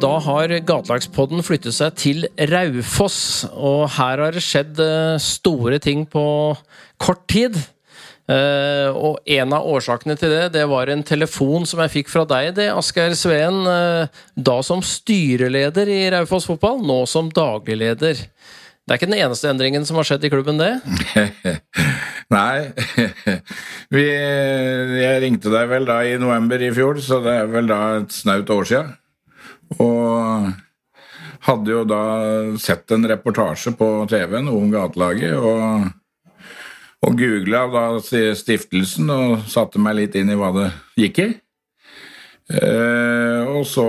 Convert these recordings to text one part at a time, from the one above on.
Da har Gatelagspodden flyttet seg til Raufoss, og her har det skjedd eh, store ting på kort tid. Eh, og en av årsakene til det, det var en telefon som jeg fikk fra deg, det, Asgeir Sveen. eh, Da som styreleder i Raufoss fotball, nå som daglig leder. Det er ikke den eneste endringen som har skjedd i klubben, det? Nei. Vi, jeg ringte deg vel da i november i fjor, så det er vel da et snaut år siden. Og hadde jo da sett en reportasje på TV-en om gatelaget, og, og googla da stiftelsen og satte meg litt inn i hva det gikk i. Eh, og så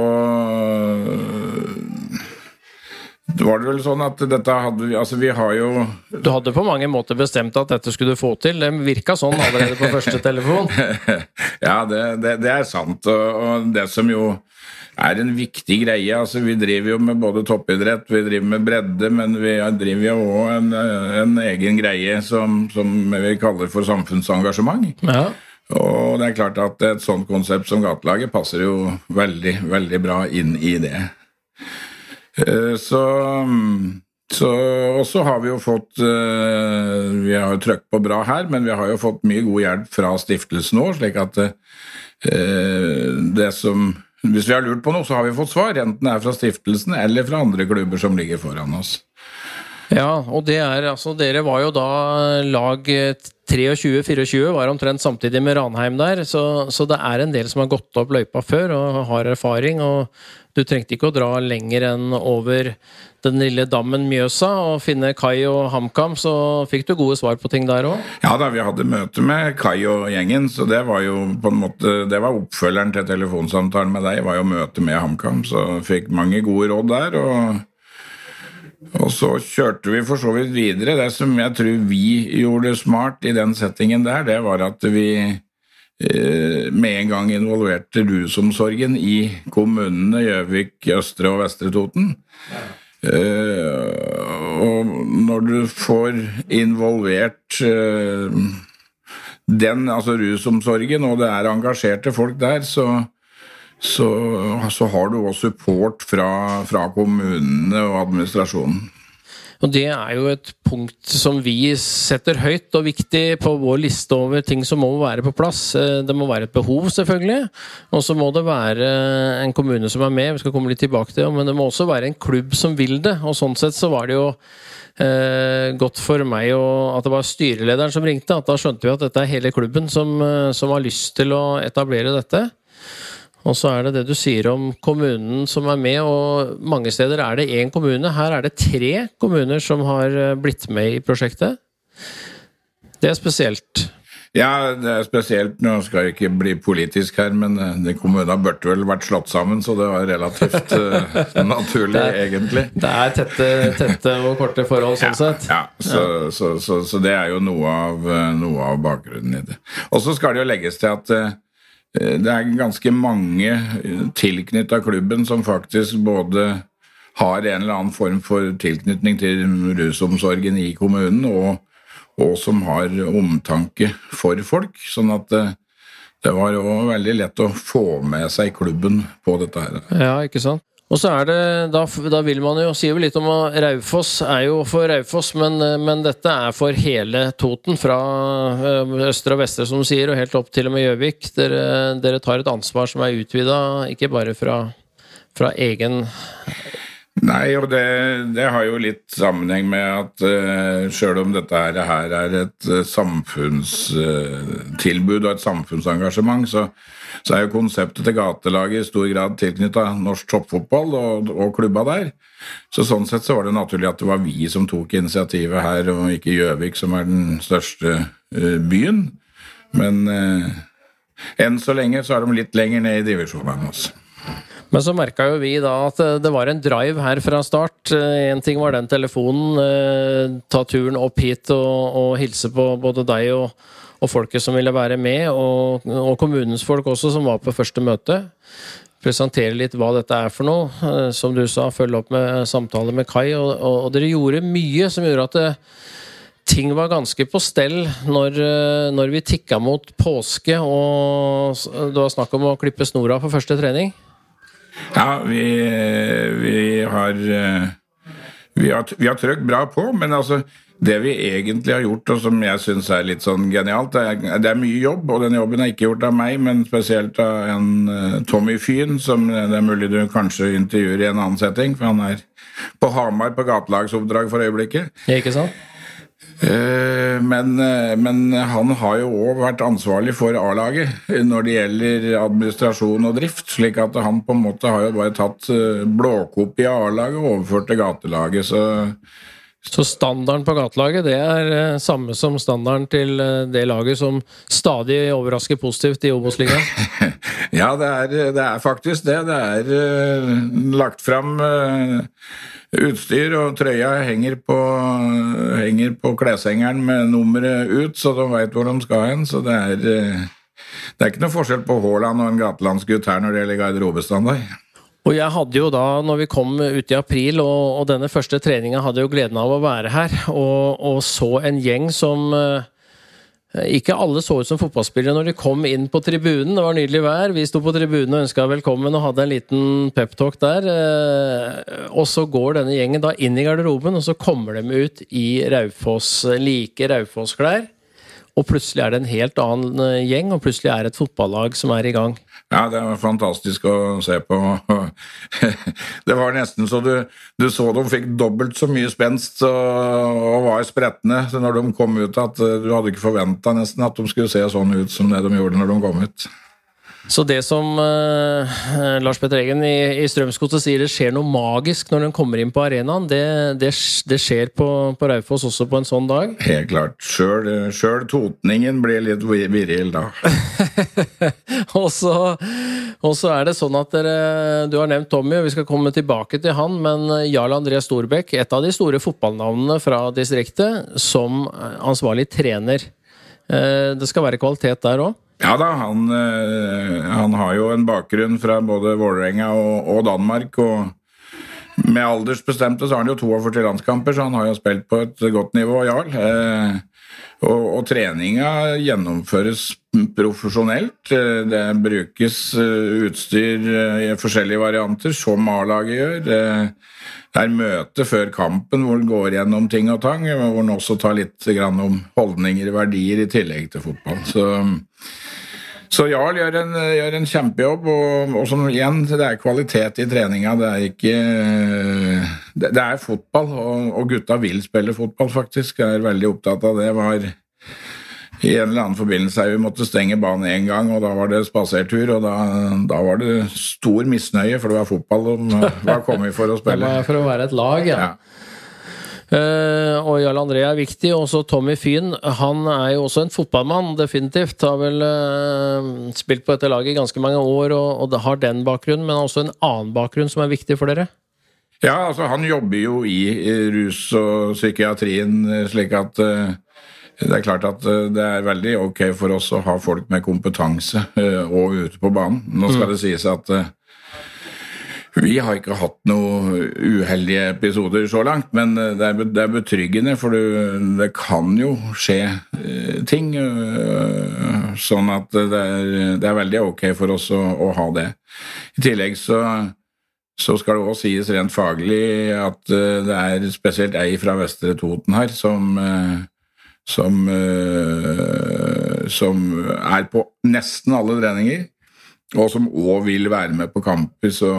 var det vel sånn at dette hadde vi Altså, vi har jo Du hadde på mange måter bestemt at dette skulle du få til. Det virka sånn allerede på første telefon. ja, det, det, det, er sant. Og, det som jo er en viktig greie altså Vi driver jo med både toppidrett, vi driver med bredde, men vi driver jo òg en, en, egen greie som, som vi kaller for samfunnsengasjement. Ja. Og det er klart at et sånt konsept som Gatelaget passer jo veldig, veldig bra inn i det. Så, så Og så har vi jo fått Vi har jo trøkt på bra her, men vi har jo fått mye god hjelp fra stiftelsen òg, slik at det som Hvis vi har lurt på noe, så har vi fått svar, enten det er fra stiftelsen eller fra andre klubber som ligger foran oss. Ja, og det er altså Dere var jo da lag 23-24, var omtrent samtidig med Ranheim der, så, så, det er en del som har gått opp løypa før og har erfaring. og Du trengte ikke å dra lenger enn over den lille dammen Mjøsa og finne Kai og HamKam, så fikk du gode svar på ting der òg? Ja da, vi hadde møte med Kai og gjengen, så det var jo på en måte Det var oppfølgeren til telefonsamtalen med deg, var jo møte med HamKam, så fikk mange gode råd der. og og så kjørte vi for så vidt videre. Det som jeg tror vi gjorde smart i den settingen der, det var at vi eh, med en gang involverte rusomsorgen i kommunene Gjøvik, Østre og Vestre Toten. Ja. og når du får involvert eh, den, altså rusomsorgen, og det er engasjerte folk der, så så, så, har du også support fra, fra, kommunene og administrasjonen. Og Det er jo et punkt som vi setter høyt og viktig på vår liste over ting som må være på plass. Det må være et behov, selvfølgelig. Og så må det være en kommune som er med, vi skal komme litt tilbake til det, men det må også være en klubb som vil det. Og Sånn sett så var det jo eh, godt for meg at det var styrelederen som ringte. at Da skjønte vi at dette er hele klubben som, som har lyst til å etablere dette. Og så er det det du sier om kommunen som er med, og mange steder er det én kommune. Her er det tre kommuner som har blitt med i prosjektet. Det er spesielt. Ja, det er spesielt. Nå skal jeg ikke bli politisk her, men de kommunene burde vel vært slått sammen, så det var relativt uh, naturlig, det er, egentlig. Det er tette, tette, og korte forhold, sånn ja, sett. Ja, så, ja. Så, så, så, det er jo noe av, noe av bakgrunnen i det. Og så skal det jo legges til at det er ganske mange tilknytta klubben som faktisk både har en eller annen form for tilknytning til rusomsorgen i kommunen, og, og som har omtanke for folk. Sånn at det, det var jo veldig lett å få med seg klubben på dette her. Ja, ikke sant? Og så er det, da, da, vil man jo si litt om at Raufoss er jo for Raufoss, men, men, dette er for hele Toten. Fra østre og vestre, som du sier, og helt opp til og med Gjøvik. Dere, dere, tar et ansvar som er utvida, ikke bare fra, fra egen Nei, og det, det, har jo litt sammenheng med at uh, sjøl om dette her, er et uh, samfunnstilbud uh, og et samfunnsengasjement, så, så, er jo konseptet til gatelaget i stor grad tilknytta norsk toppfotball og, og, klubba der. Så sånn sett så var det naturlig at det var vi som tok initiativet her, og ikke Gjøvik, som er den største uh, byen. Men enn så lenge så er de litt lenger ned i divisjonene. Altså. Men så merka jo vi da at det var en drive her fra start. Én ting var den telefonen, ta turen opp hit og, og hilse på både deg og, og, folket som ville være med, og, og, kommunens folk også, som var på første møte. Presentere litt hva dette er for noe. Som du sa, følge opp med samtaler med Kai. Og, dere gjorde mye som gjorde at det, ting var ganske på stell når, når vi tikka mot påske og det var snakk om å klippe snora på første trening. Ja, vi, vi har vi har, har trykt bra på, men altså det vi egentlig har gjort, og som jeg syns er litt sånn genialt det er, det er, mye jobb, og den jobben er ikke gjort av meg, men spesielt av en uh, Tommy Fyn, som det er mulig du kanskje intervjuer i en annen setting, for han er på Hamar på gatelagsoppdrag for øyeblikket. Ja, ikke sant? Uh, men, uh, men, han har jo òg vært ansvarlig for A-laget når det gjelder administrasjon og drift. slik at han på en måte har jo bare tatt blåkopi av A-laget og overført til gatelaget. så så standarden på gatelaget det er eh, samme som standarden til eh, det laget som stadig overrasker positivt i Obos-ligaen? ja, det er, det er, faktisk det. Det er uh, lagt fram uh, utstyr, og trøya henger på, henger på kleshengeren med nummeret ut, så de veit hvor de skal hen. Så det er, uh, det er ikke noe forskjell på Haaland og en gatelandsgutt her når det gjelder garderobestandard. Og jeg hadde jo da, når vi kom ut i april, og, og denne første treninga, hadde jo gleden av å være her, og, og så en gjeng som eh, ikke alle så ut som fotballspillere når de kom inn på tribunen. Det var nydelig vær. Vi sto på tribunen og ønska velkommen og hadde en liten peptalk der. Eh, og så går denne gjengen da inn i garderoben, og så kommer de ut i Raufoss, like Raufoss-klær. Og plutselig er det en helt annen eh, gjeng, og plutselig er det et fotballag som er i gang. Ja, det var fantastisk å se på. Det var nesten så du, du så de fikk dobbelt så mye spenst og, var spretne når de kom ut, at du hadde ikke forventa nesten at de skulle se sånn ut som det de gjorde når de kom ut. Så det som eh, Lars Petter Eggen i, i Strømsgodset sier det skjer noe magisk når den kommer inn på arenaen, det, det, det skjer på, på Raufoss også på en sånn dag? Helt klart. Sjøl totningen blir litt viril da. og, så, og, så, er det sånn at dere Du har nevnt Tommy, og vi skal komme tilbake til han, men Jarl André Storbekk, et av de store fotballnavnene fra distriktet, som ansvarlig trener. Eh, det skal være kvalitet der òg? Ja da, han, eh, han, har jo en bakgrunn fra både Vålerenga og, og, Danmark. og Med aldersbestemte så har han jo 42 landskamper, så han har jo spilt på et godt nivå, Jarl. Eh, og, og, treninga gjennomføres profesjonelt. Eh, det brukes utstyr i forskjellige varianter, som A-laget gjør. Det er møte før kampen hvor en går gjennom ting og tang, hvor en også tar litt om holdninger og verdier i tillegg til fotball. Så så Jarl gjør en, gjør en kjempejobb, og, og, som igjen, det er kvalitet i treninga. Det er ikke Det, det er fotball, og, og, gutta vil spille fotball, faktisk. Jeg er veldig opptatt av det. var i en eller annen forbindelse vi måtte stenge banen én gang, og da var det spasertur. Og da, da, var det stor misnøye, for det var fotball de var kommet for å spille. For å være et lag, ja. ja. Uh, og Jarl André er viktig. Også Tommy Fyn. Han er jo også en fotballmann, definitivt. Har vel uh, spilt på dette laget i ganske mange år og, og har den bakgrunnen, men også en annen bakgrunn som er viktig for dere? Ja, altså han jobber jo i rus og psykiatrien, slik at det er klart at det er veldig ok for oss å ha folk med kompetanse og ute på banen. Nå skal mm. det sies at vi har ikke hatt noen uheldige episoder så langt, men eh, det er, betryggende, for det, kan jo skje eh, ting. Eh, sånn at det er, det er veldig ok for oss å, å, ha det. I tillegg så, så skal det òg sies rent faglig at det er spesielt ei fra Vestre Toten her som som, som er på nesten alle treninger og som òg vil være med på kamper. Så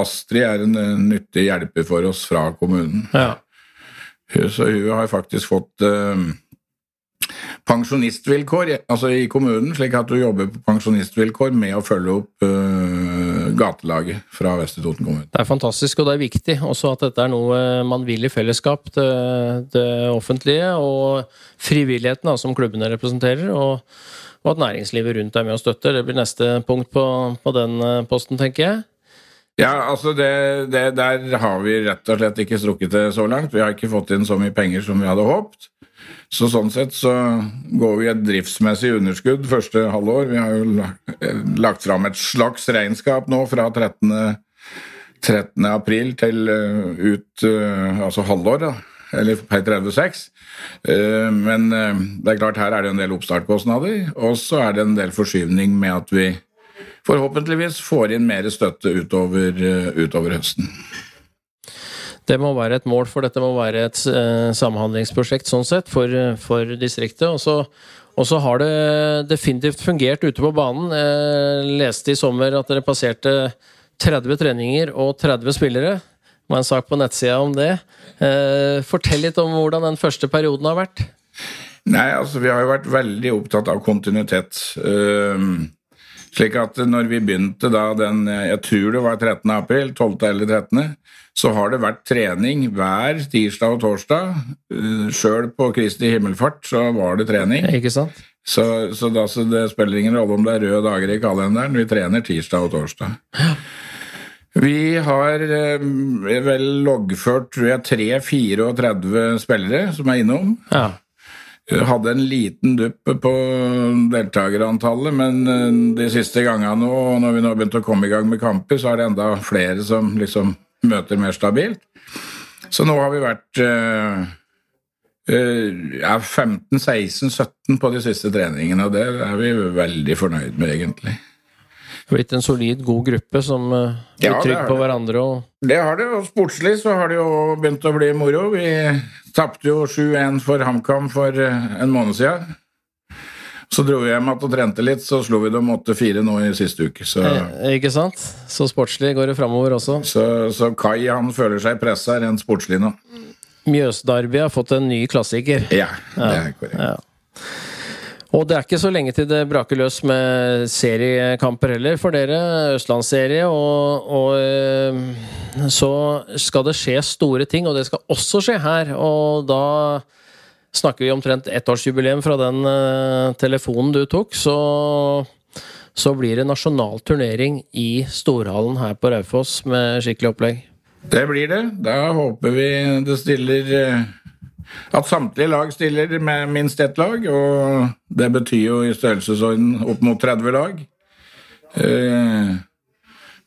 Astrid er en nyttig hjelper for oss fra kommunen. Ja. Så hun har faktisk fått uh, pensjonistvilkår altså i kommunen, slik at hun jobber på pensjonistvilkår med å følge opp uh, gatelaget fra Vestre Toten kommune. Det er fantastisk, og det er viktig også at dette er noe man vil i fellesskap, det, det offentlige og frivilligheten da, som klubbene representerer. og og at næringslivet rundt er med og støtter. Det blir neste punkt på, på den eh, posten, tenker jeg. Ja, altså det, det, Der har vi rett og slett ikke strukket det så langt. Vi har ikke fått inn så mye penger som vi hadde håpet. Så sånn sett så går vi et driftsmessig underskudd første halvår. Vi har jo lagt, lagt fram et slags regnskap nå fra 13. 13. april til uh, ut uh, altså halvår, da eller per 36. Eh, men eh, det er klart her er det en del oppstartkostnader, og så er det en del forskyvning med at vi forhåpentligvis får inn mer støtte utover, utover høsten. Det må være et mål, for dette må være et uh, samhandlingsprosjekt sånn sett for, for distriktet. Og så, og så har det definitivt fungert ute på banen. Jeg leste i sommer at dere passerte 30 treninger og 30 spillere. Det var en sak på nettsida om det. Uh, fortell litt om hvordan den første perioden har vært. Nei, altså Vi har jo vært veldig opptatt av kontinuitet. Uh, slik at når vi begynte da den Jeg tror det var 13. april, 12. eller 13., så har det vært trening hver tirsdag og torsdag. Eh, Sjøl på Kristi himmelfart så var det trening. Ikke sant? Så, så, da, så det spiller ingen rolle om det er røde dager i kalenderen. Vi trener tirsdag og torsdag. Vi har eh, vel loggført tror jeg 3-34 spillere som er innom. Ja. Hadde en liten dupp på deltakerantallet, men eh, de siste gangene nå, når vi nå har begynt å komme i gang med kamper, så er det enda flere som liksom møter mer stabilt. Så nå har vi vært uh, uh, 15-16-17 på de siste treningene, og det er vi veldig fornøyd med, egentlig. Blitt en solid, god gruppe som uh, blir ja, trygg på hverandre og Det har det, og sportslig så har det jo begynt å bli moro. Vi tapte jo 7-1 for HamKam for en måned siden. Så dro vi hjem igjen og trente litt, så slo vi dem 8-4 nå i siste uke. Så, eh, ikke sant? Så sportslig går det framover også. Så, så, Kai han føler seg pressa rent sportslig nå. Mjøsdarby har fått en ny klassiker. Ja, det er korrekt. Ja. Og det er ikke så lenge til det braker løs med seriekamper heller for dere. Østlandsserie. Og, og, eh, så skal det skje store ting, og det skal også skje her. Og da snakker vi omtrent ettårsjubileum fra den uh, telefonen du tok, så, så blir det nasjonal turnering i Storhallen her på Raufoss med skikkelig opplegg. Det blir det. Da håper vi det stiller uh, At samtlige lag stiller med minst ett lag, og det betyr jo i størrelsesorden opp mot 30 lag. Uh,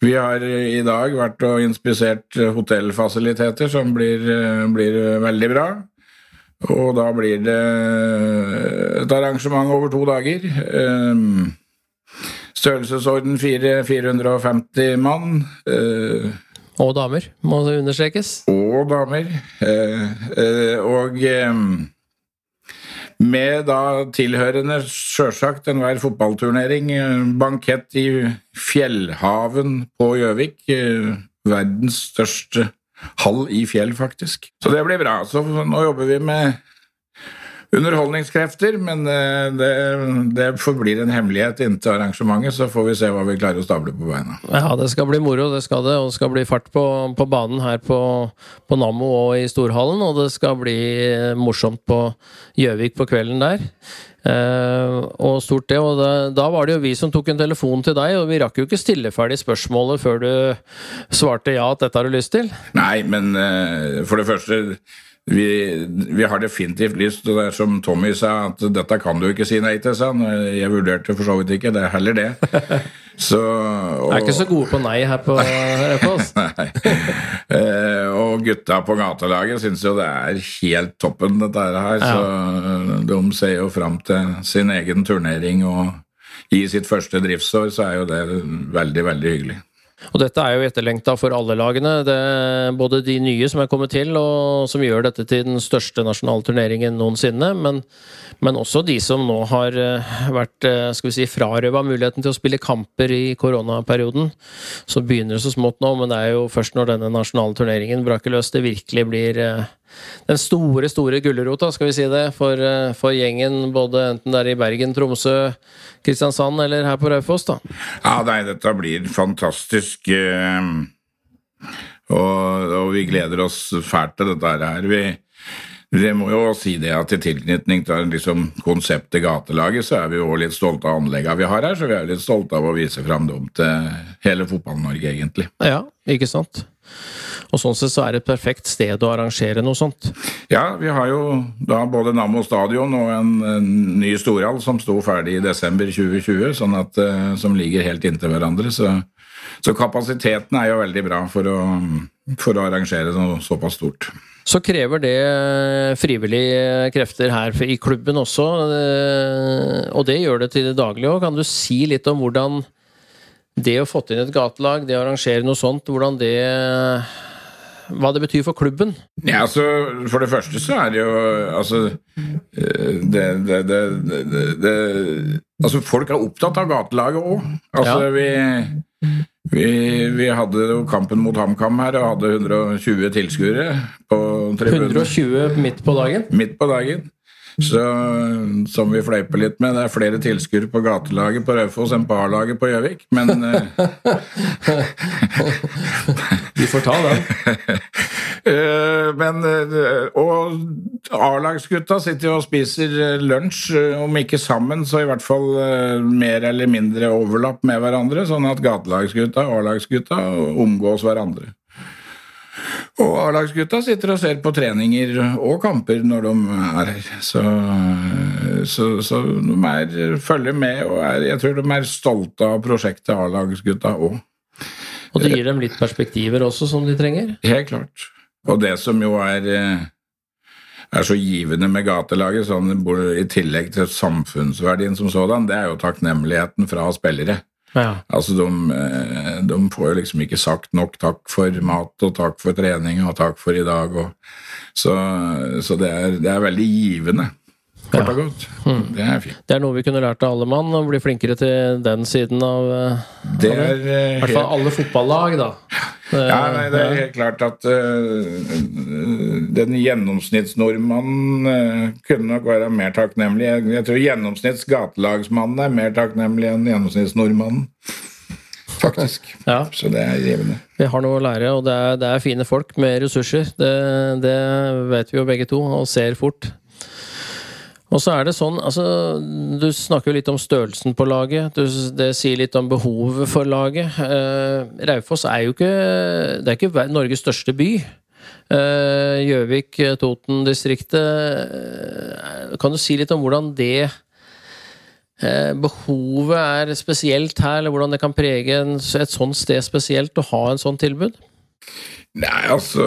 vi har i dag vært og inspisert hotellfasiliteter, som blir, blir veldig bra. Og da blir det et arrangement over to dager. Størrelsesorden størrelsesorden 450 mann. Eh, og damer, må det understrekes. Og damer. Eh, eh, og eh, med da tilhørende, sjølsagt, enhver fotballturnering. Bankett i Fjellhaven på Gjøvik. Verdens største hall i fjell, faktisk. Så det blir bra. Så nå jobber vi med underholdningskrefter, men eh, det, det, forblir en hemmelighet inntil arrangementet, så får vi se hva vi klarer å stable på beina. Ja, det skal bli moro, det skal det. Og det skal bli fart på, på banen her på, på, Nammo og i Storhallen. Og det skal bli morsomt på Gjøvik på kvelden der. Uh, og stort det, og da, da, var det jo vi som tok en telefon til deg, og vi rakk jo ikke stille ferdig spørsmålet før du svarte ja at dette har du lyst til. Nei, men uh, for det første vi, vi, har definitivt lyst, til det som Tommy sa, at dette kan du ikke si nei til, sa han. Jeg vurderte for så vidt ikke, det er heller det. Så, og, er ikke så gode på nei her på Raufoss. nei. Eh, og gutta på gatelaget syns jo det er helt toppen, dette her. Ja. Så de ser jo fram til sin egen turnering, og i sitt første driftsår så er jo det veldig, veldig hyggelig. Og dette er jo etterlengta for alle lagene. Både de nye som er kommet til, og som gjør dette til den største nasjonale turneringen noensinne, men, men også de som nå har eh, vært eh, skal vi si, frarøva muligheten til å spille kamper i koronaperioden. Så begynner det så smått nå, men det er jo først når denne nasjonale turneringen braker løs, det virkelig blir eh, den store, store gulrota, skal vi si det, for, for, gjengen både enten det er i Bergen, Tromsø, Kristiansand eller her på Raufoss, da? Ja, nei, dette blir fantastisk. Eh, og, og, vi gleder oss fælt til dette her. Vi, vi må jo si det at i tilknytning til liksom, konseptet Gatelaget, så er vi jo litt stolte av anleggene vi har her. Så vi er litt stolte av å vise fram dem til hele Fotball-Norge, egentlig. Ja, ikke sant. Og sånn sett så er det et perfekt sted å arrangere noe sånt. Ja, vi har jo da både Nammo stadion og en, en ny storhall som sto ferdig i desember 2020, sånn at, uh, som ligger helt inntil hverandre. Så, så, kapasiteten er jo veldig bra for å, for å arrangere noe såpass stort. Så krever det frivillige krefter her i klubben også, eh, og det gjør det til det daglige òg. Kan du si litt om hvordan det å få inn et gatelag, det å arrangere noe sånt, hvordan det hva det betyr for klubben? Ja, altså, For det første så er det jo Altså det, det, det, Altså, folk er opptatt av gatelaget òg. Altså, ja. vi, vi, vi, hadde jo kampen mot HamKam her og hadde 120 tilskuere på tribunen. 120 midt på dagen? Midt på dagen. Så, som vi fleiper litt med, det er flere tilskuere på gatelaget på Raufoss enn på A-laget på Gjøvik, men Vi får ta den. Eh, men, eh, og A-lagsgutta sitter jo og spiser lunsj, eh, om ikke sammen, så i hvert fall mer eller mindre overlapp med hverandre, sånn at gatelagsgutta og A-lagsgutta omgås hverandre. Og A-lagsgutta sitter og ser på treninger og kamper når de er her. Så, så, så de er, følger med, og er, jeg tror de er stolte av prosjektet A-lagsgutta òg. Og det gir dem litt perspektiver også, som de trenger? Helt klart. Og det som jo er, er så givende med gatelaget, sånn, i tillegg til samfunnsverdien som sådan, det er jo takknemligheten fra spillere. Altså, de, eh, de, får jo liksom ikke sagt nok takk for mat og takk for trening og takk for i dag. Og, så, så det, er, det, er, veldig givende. Kort og godt. Mm. Det er fint. Det er noe vi kunne lært av alle mann, å bli flinkere til den siden av eh, Det er I hvert fall alle fotballag, da. Ja, nei, det er helt klart at uh, den gjennomsnittsnordmannen uh, kunne nok være mer takknemlig. Jeg, jeg tror gjennomsnitts gatelagsmannen er mer takknemlig enn gjennomsnittsnordmannen. Faktisk. Ja. Så det er givende. Vi har noe å lære, og det er, det er fine folk med ressurser. Det, det vet vi jo begge to, og ser fort. Og så er det sånn, altså Du snakker jo litt om størrelsen på laget. Du, det sier litt om behovet for laget. Uh, Raufoss er jo ikke Det er ikke Norges største by. Eh, Gjøvik, eh, Toten-distriktet eh, Kan du si litt om hvordan det eh, behovet er spesielt her, eller hvordan det kan prege et sånt sted spesielt å ha en sånn tilbud? Nei, altså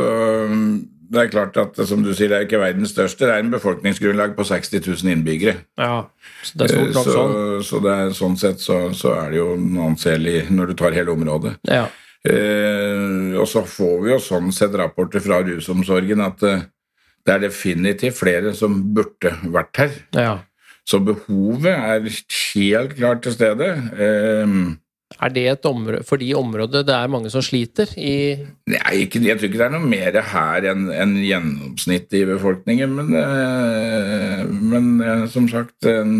det er klart at som du sier, det er ikke verdens største. Det er en befolkningsgrunnlag på 60 000 innbyggere. Ja, Så det er stort nok så, sånn. Så det er, sånn sett så, så er det jo anselig når du tar hele området. Ja. Eh, og så får vi jo sånn sett rapporter fra rusomsorgen at eh, det er definitivt flere som burde vært her. Ja. Så behovet er helt klart til stede. Eh, er det et område, for de områdene det er mange som sliter i Nei, ikke, jeg tror ikke det er noe mer her enn en gjennomsnittet i befolkningen, men, eh, men eh, som sagt en,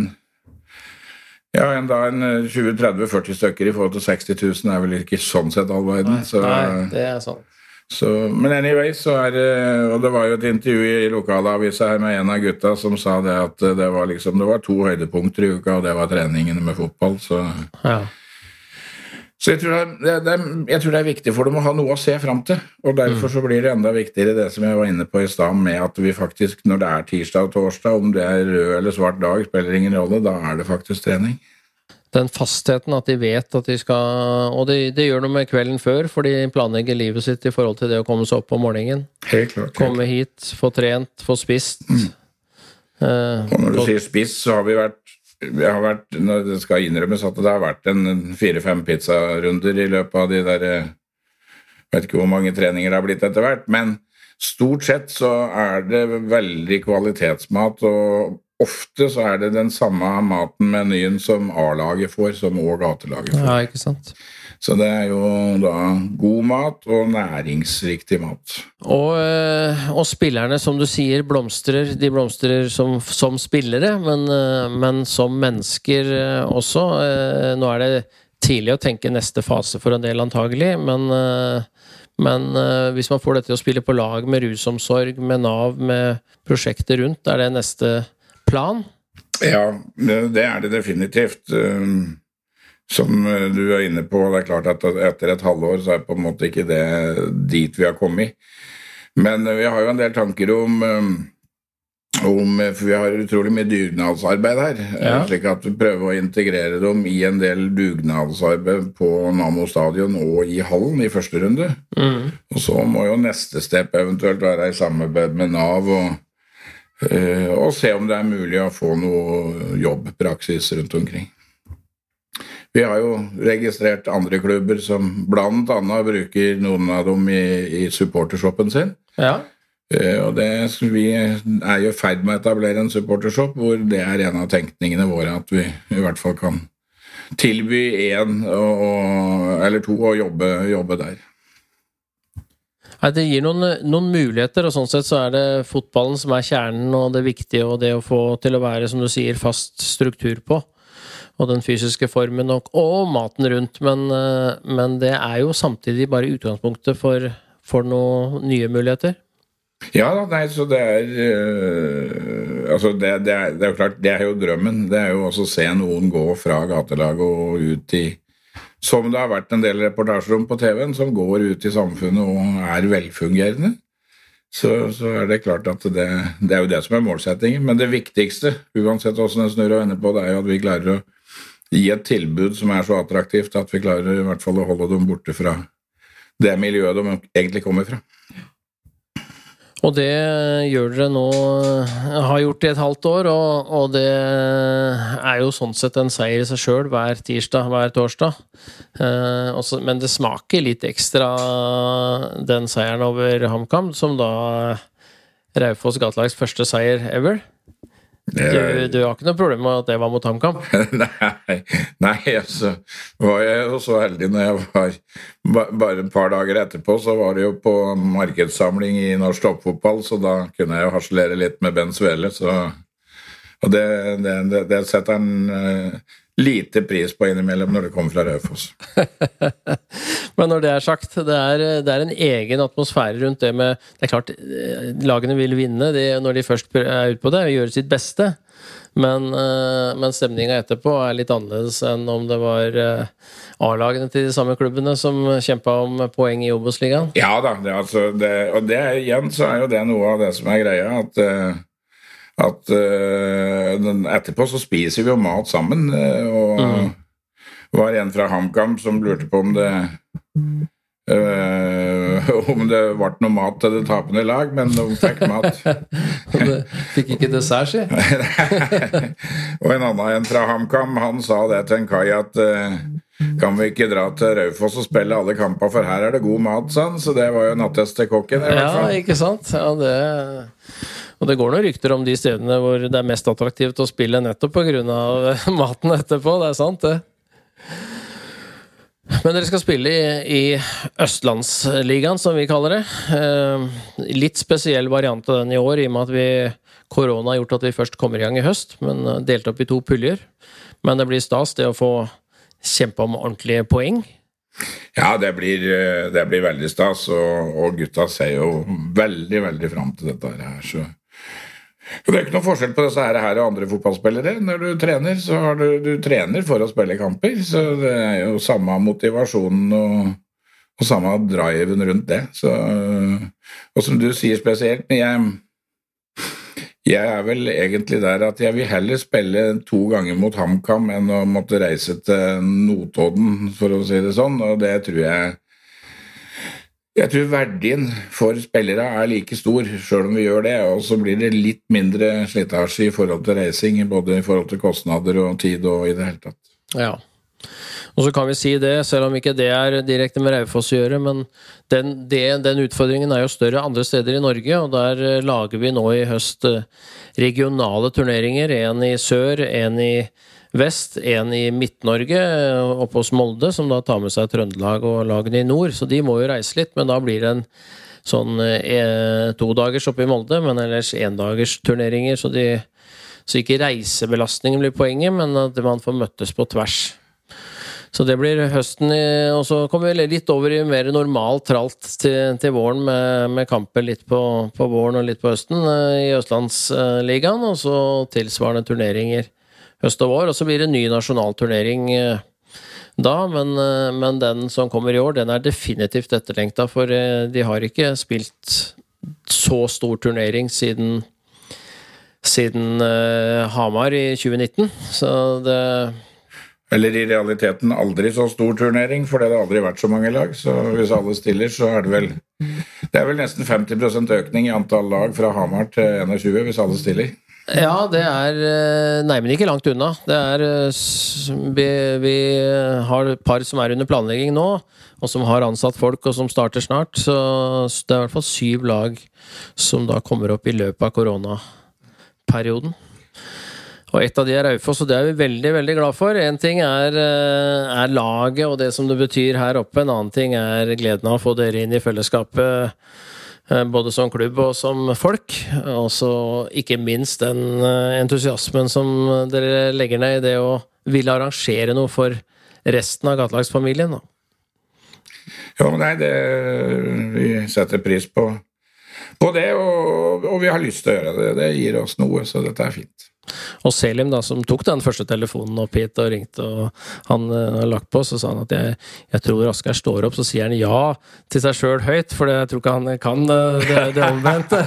ja, en, en 20-30-40 stykker i forhold til 60 000 er vel ikke sånn sett all verden. Nei, nei, det er sånn. Så, men anyway, så er det Og det var jo et intervju i lokalavisa her med en av gutta som sa det at det var liksom Det var to høydepunkter i uka, og det var treningene med fotball, så ja. Så jeg tror, det er, det er, jeg tror, det er, viktig for dem å ha noe å se fram til. Og derfor mm. så blir det enda viktigere det som jeg var inne på i stad, med at vi faktisk, når det er tirsdag og torsdag, om det er rød eller svart dag, spiller ingen rolle. Da er det faktisk trening. Den fastheten at de vet at de skal Og det de gjør noe med kvelden før, for de planlegger livet sitt i forhold til det å komme seg opp om morgenen. Helt klart. Helt. Komme hit, få trent, få spist. Mm. Uh, og når du sier spiss, så har vi vært jeg har vært, Det skal innrømmes at det har vært en fire-fem pizzarunder i løpet av de der Jeg vet ikke hvor mange treninger det har blitt etter hvert, men stort sett så er det veldig kvalitetsmat, og ofte så er det den samme maten, menyen, som A-laget får, som òg gatelaget får. Ja, ikke sant? Så det er jo da god mat og næringsriktig mat. Og, eh, og spillerne, som du sier, blomstrer. De blomstrer som, som spillere, men, eh, men, som mennesker eh, også. Nå er det tidlig å tenke neste fase for en del, antagelig, men, men hvis man får dette til å spille på lag med rusomsorg, med Nav, med prosjekter rundt, er det neste plan? Ja, det er det definitivt som eh, du er inne på, det er klart at etter et halvår så er på en måte ikke det dit vi har kommet. Men eh, vi har jo en del tanker om, eh, om For vi har utrolig mye dugnadsarbeid her. Ja. Slik at vi prøver å integrere dem i en del dugnadsarbeid på Namo stadion og i hallen i første runde. Mm. Og så må jo neste step eventuelt være i samarbeid med Nav og, og se om det er mulig å få noe jobbpraksis rundt omkring. Vi har jo registrert andre klubber som bl.a. bruker noen av dem i, i supportershoppen sin. Ja. Eh, og det, Vi er jo i ferd med å etablere en supportershop hvor det er en av tenkningene våre at vi i hvert fall kan tilby én eller to å jobbe, jobbe der. Nei, Det gir noen, noen, muligheter, og sånn sett så er det fotballen som er kjernen og det viktige, og det å få til å være, som du sier, fast struktur på. Og den fysiske formen og, og maten rundt. Men, eh, men, det er jo samtidig bare utgangspunktet for, for noen nye muligheter. Ja da, nei, så det er øh, Altså, det, det, er, det, er, jo klart, det er jo drømmen. Det er jo også å se noen gå fra gatelaget og ut i som det har vært en del reportasjer om på TV-en, som går ut i samfunnet og er velfungerende, så, så er det klart at det, det, er jo det som er målsettingen. Men det viktigste, uansett hvordan det snurrer og vender på, det er jo at vi klarer å gi et tilbud som er så attraktivt at vi klarer i hvert fall å holde dem borte fra det miljøet de egentlig kommer fra. Og det gjør dere nå, har gjort i et halvt år, og, og det er jo sånn sett en seier i seg sjøl hver tirsdag, hver torsdag. Eh, også, men det smaker litt ekstra, den seieren over HamKam, som da Raufoss gatelags første seier ever. Du, du, har ikke noe problem med at det var mot HamKam? nei, nei, altså var jeg jo så heldig når jeg var Bare et par dager etterpå så var det jo på markedssamling i norsk toppfotball, så da kunne jeg jo harselere litt med Ben Svele, så Og det, det, det, det setter han uh, lite pris på innimellom når det kommer fra Raufoss. Men når det er sagt, det er, det er, en egen atmosfære rundt det med Det er klart, eh, lagene vil vinne det, når de først er ute på det, og gjøre sitt beste. Men, eh, men stemninga etterpå er litt annerledes enn om det var eh, A-lagene til de samme klubbene som kjempa om poeng i Obos-ligaen. Ja da, det, altså, og det igjen så er jo det noe av det som er greia. at at uh, etterpå så spiser vi jo mat sammen. Uh, og mm. var en fra HamKam som lurte på om det uh, om det ble noe mat til det tapende lag, men de fikk mat. de fikk ikke dessert, si? og en annen en fra HamKam han sa det til en kai at kan vi ikke dra til Raufoss og spille alle kamper, for her er det god mat, han. Så det var jo en attest til kokken. i hvert fall. Ja, ikke sant. Ja, det og det går noen rykter om de stedene hvor det er mest attraktivt å spille nettopp pga. maten etterpå. Det er sant, det. Men dere skal spille i, i Østlandsligaen, som vi kaller det. Eh, litt spesiell variant av den i år, i og med at vi, korona har gjort at vi først kommer i gang i høst, men delte delt opp i to puljer. Men det blir stas, det å få kjempe om ordentlige poeng. Ja, det blir, eh, det blir veldig stas, og, og, gutta ser jo veldig, veldig fram til dette her. Så det er ikke noe forskjell på disse her, og andre fotballspillere. Når du trener, så har du, du trener for å spille kamper. Så det er jo samme motivasjonen og, og samme driven rundt det. Så, og som du sier spesielt, jeg, jeg er vel egentlig der at jeg vil heller spille to ganger mot HamKam enn å måtte reise til Notodden, for å si det sånn. Og det tror jeg jeg tror verdien for spillere er like stor, sjøl om vi gjør det. Og så blir det litt mindre slitasje i forhold til racing, både i forhold til kostnader og tid og i det hele tatt. Ja. Og så kan vi si det, selv om ikke det er direkte med Raufoss å gjøre, men den, det, den, utfordringen er jo større andre steder i Norge, og der eh, lager vi nå i høst eh, regionale turneringer. En i sør, en i vest, en i Midt-Norge, oppe hos Molde, som da tar med seg Trøndelag og lagene i nord. Så de må jo reise litt, men da blir det en sånn eh, todagers oppe i Molde, men ellers endagersturneringer. Så, de, så ikke reisebelastningen blir poenget, men at man får møttes på tvers. Så det blir høsten, og så kommer vi litt over i mer normalt tralt til, til våren med, med, kamper litt på, på, våren og litt på høsten eh, i Østlandsligaen, og så tilsvarende turneringer høst og vår. Og så blir det ny nasjonalturnering eh, da, men, eh, men, den som kommer i år, den er definitivt etterlengta, for eh, de har ikke spilt så stor turnering siden siden Hamar i 2019. Så det Eller i realiteten aldri så stor turnering, for det har aldri vært så mange lag. Så hvis alle stiller, så er det vel Det er vel nesten 50% økning i antall lag fra Hamar til 21, hvis alle stiller. Ja, det er eh, Nei, men ikke langt unna. Det er eh, Vi, vi har par som er under planlegging nå, og som har ansatt folk, og som starter snart. Så det er i hvert fall syv lag som da kommer opp i løpet av koronaperioden. Og ett av de er Raufoss, og det er vi veldig veldig glad for. Én ting er, eh, er, laget og det som det betyr her oppe, en annen ting er gleden av å få dere inn i fellesskapet både som klubb og som folk. Og ikke minst den eh, entusiasmen som dere legger ned i det å ville arrangere noe for resten av gatelagsfamilien. Jo, nei, det Vi setter pris på, på det, og, og, vi har lyst til å gjøre det. Det gir oss noe, så dette er fint. Og Selim, da, som tok den første telefonen opp hit og ringte, og han uh, lagt på, så sa han at jeg, jeg tror Asker står opp, så sier han ja til seg sjøl høyt, for jeg tror ikke han kan uh, det, det omvendte.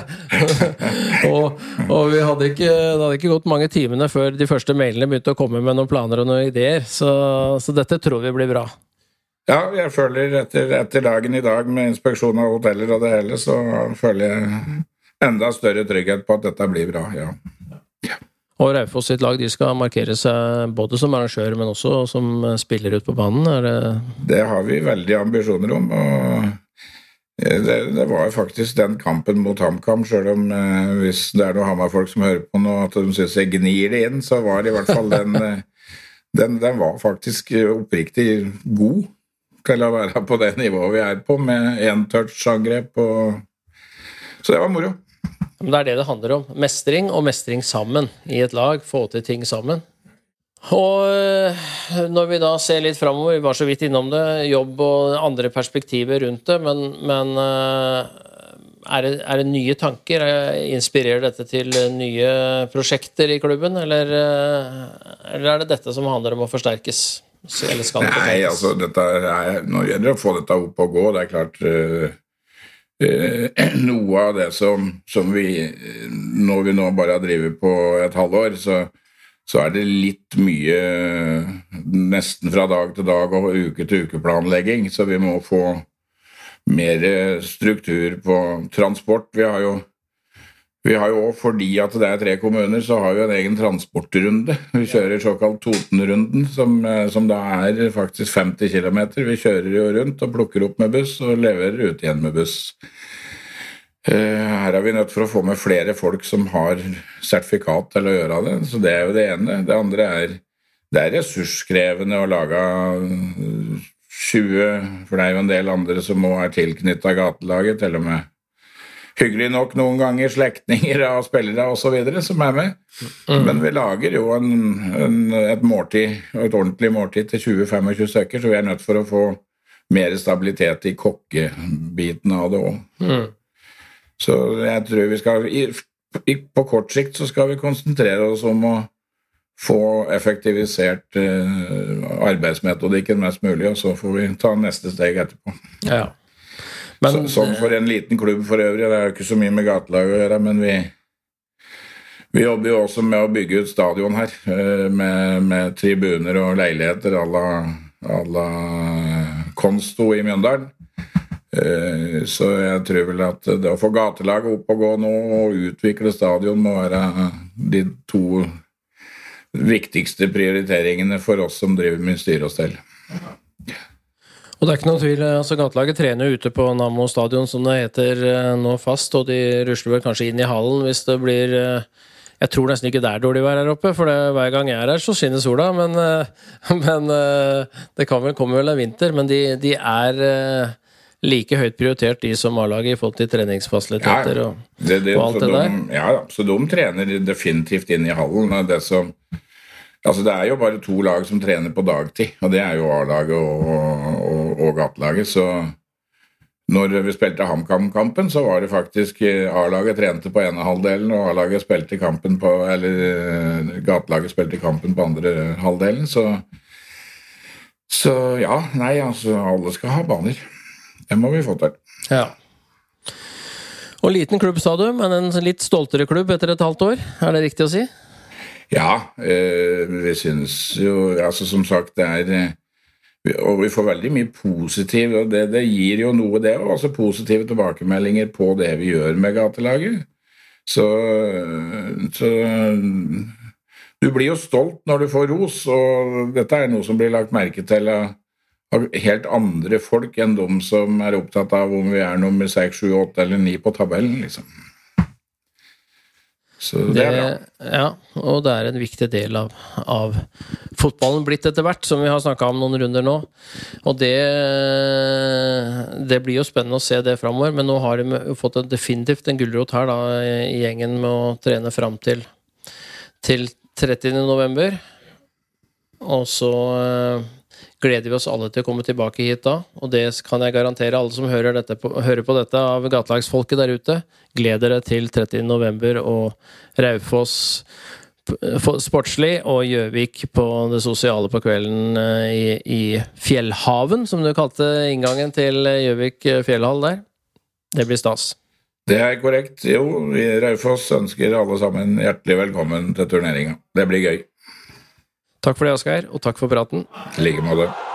og, og vi hadde ikke, det hadde ikke gått mange timene før de første mailene begynte å komme med noen planer og noen ideer, så, så dette tror vi blir bra. Ja, jeg føler etter, etter, dagen i dag med inspeksjon av hoteller og det hele, så føler jeg enda større trygghet på at dette blir bra, ja. Og Raufoss sitt lag de skal markere seg både som arrangør, men også som spiller ut på banen? Det... det har vi veldig ambisjoner om. og det, det var faktisk den kampen mot HamKam, sjøl om eh, hvis det er noen Hamar-folk som hører på nå, at de syns jeg gnir det inn, så var i hvert fall den, eh, den, den var faktisk oppriktig god til å være på det nivået vi er på, med én touch-angrep. Så det var moro. Men det er det det handler om. Mestring og mestring sammen i et lag. Få til ting sammen. Og eh, når vi da ser litt framover, vi var så vidt innom det, jobb og andre perspektiver rundt det, men, men eh, er, det, er, det, nye tanker? Inspirerer dette til nye prosjekter i klubben, eller, eh, eller er det dette som handler om å forsterkes? Nei, altså dette er, Nå gjelder det å få dette opp og gå. Det er klart Eh, noe av det som, som, vi Når vi nå bare har drevet på et halvår, så, så er det litt mye nesten fra dag til dag og uke til uke-planlegging. Så vi må få mer struktur på transport. Vi har jo vi har jo òg, fordi at det er tre kommuner, så har vi en egen transportrunde. Vi kjører såkalt Totenrunden, som, eh, som da er faktisk 50 km. Vi kjører jo rundt og plukker opp med buss og leverer ut igjen med buss. Eh, her er vi nødt for å få med flere folk som har sertifikat til å gjøre det. Så det er jo det ene. Det andre er det er ressurskrevende å lage 20, for det er jo en del andre som òg er tilknytta gatelaget, til og med hyggelig nok noen ganger slektninger av spillere osv. som er med. Mm. Men vi lager jo en, en, et måltid, et ordentlig måltid til 20-25 stykker, så vi er nødt for å få mer stabilitet i kokkebiten av det òg. Mm. Så jeg tror vi skal i, i, På kort sikt så skal vi konsentrere oss om å få effektivisert eh, arbeidsmetodikken mest mulig, og så får vi ta neste steg etterpå. Ja, Ja. Men, som for en liten klubb for øvrig, det er jo ikke så mye med gatelag å gjøre, men vi, vi jobber jo også med å bygge ut stadion her, eh, med, med tribuner og leiligheter à la Konsto i Mjøndalen. Eh, så jeg tror vel at det å få gatelaget opp og gå nå og utvikle stadion må være de to viktigste prioriteringene for oss som driver med styre og stell. Og det er ikke noen tvil, altså Gatelaget trener ute på Nammo stadion, som det heter eh, nå fast, og de rusler vel kanskje inn i hallen hvis det blir eh, Jeg tror nesten ikke det er dårlig vær her oppe, for det, hver gang jeg er her, så skinner sola. Men, eh, men det kan vel komme vel en vinter. Men de, de er like høyt prioritert, de som A-laget, i forhold til treningsfasiliteter og, det, det, og alt det de, der. Ja, så de trener definitivt inn i hallen. Det som Altså Det er jo bare to lag som trener på dagtid, og det er jo A-laget og, og, og gatelaget. Så når vi spilte HamKam-kampen, så var det faktisk A-laget trente på ene halvdelen, og A-laget spilte kampen på Eller eh, gatelaget spilte kampen på andre halvdelen. Så, så ja, nei, altså alle skal ha baner. Det må vi få til. Ja. Og liten klubb, sa du, men en litt stoltere klubb etter et halvt år? Er det riktig å si? Ja, eh, vi synes jo Altså, som sagt, det er eh, og vi får veldig mye positiv, og det, det gir jo noe, det. òg. Altså positive tilbakemeldinger på det vi gjør med gatelaget. Så, så du blir jo stolt når du får ros, og dette er noe som blir lagt merke til av helt andre folk enn de som er opptatt av om vi er nummer 6, 7, 8 eller 9 på tabellen, liksom. Så det, det, er bra. Ja, og det er en viktig del av, av fotballen blitt etter hvert, som vi har snakka om noen runder nå. Og det, det blir jo spennende å se det framover, men nå har de fått en, definitivt en gulrot her da, i gjengen med å trene fram til, til 30. november. Og så gleder vi oss alle til å komme tilbake hit da. Og det kan jeg garantere alle som hører, på, hører på dette av gatelagsfolket der ute. Gled dere til 30.11. og Raufoss sportslig og Gjøvik på det sosiale på kvelden eh, i, i Fjellhaven, som du kalte inngangen til Gjøvik fjellhall der. Det blir stas. Det er korrekt. Jo, Raufoss ønsker alle sammen hjertelig velkommen til turneringa. Det blir gøy. Takk for det, Asgeir, og takk for praten. I like måte.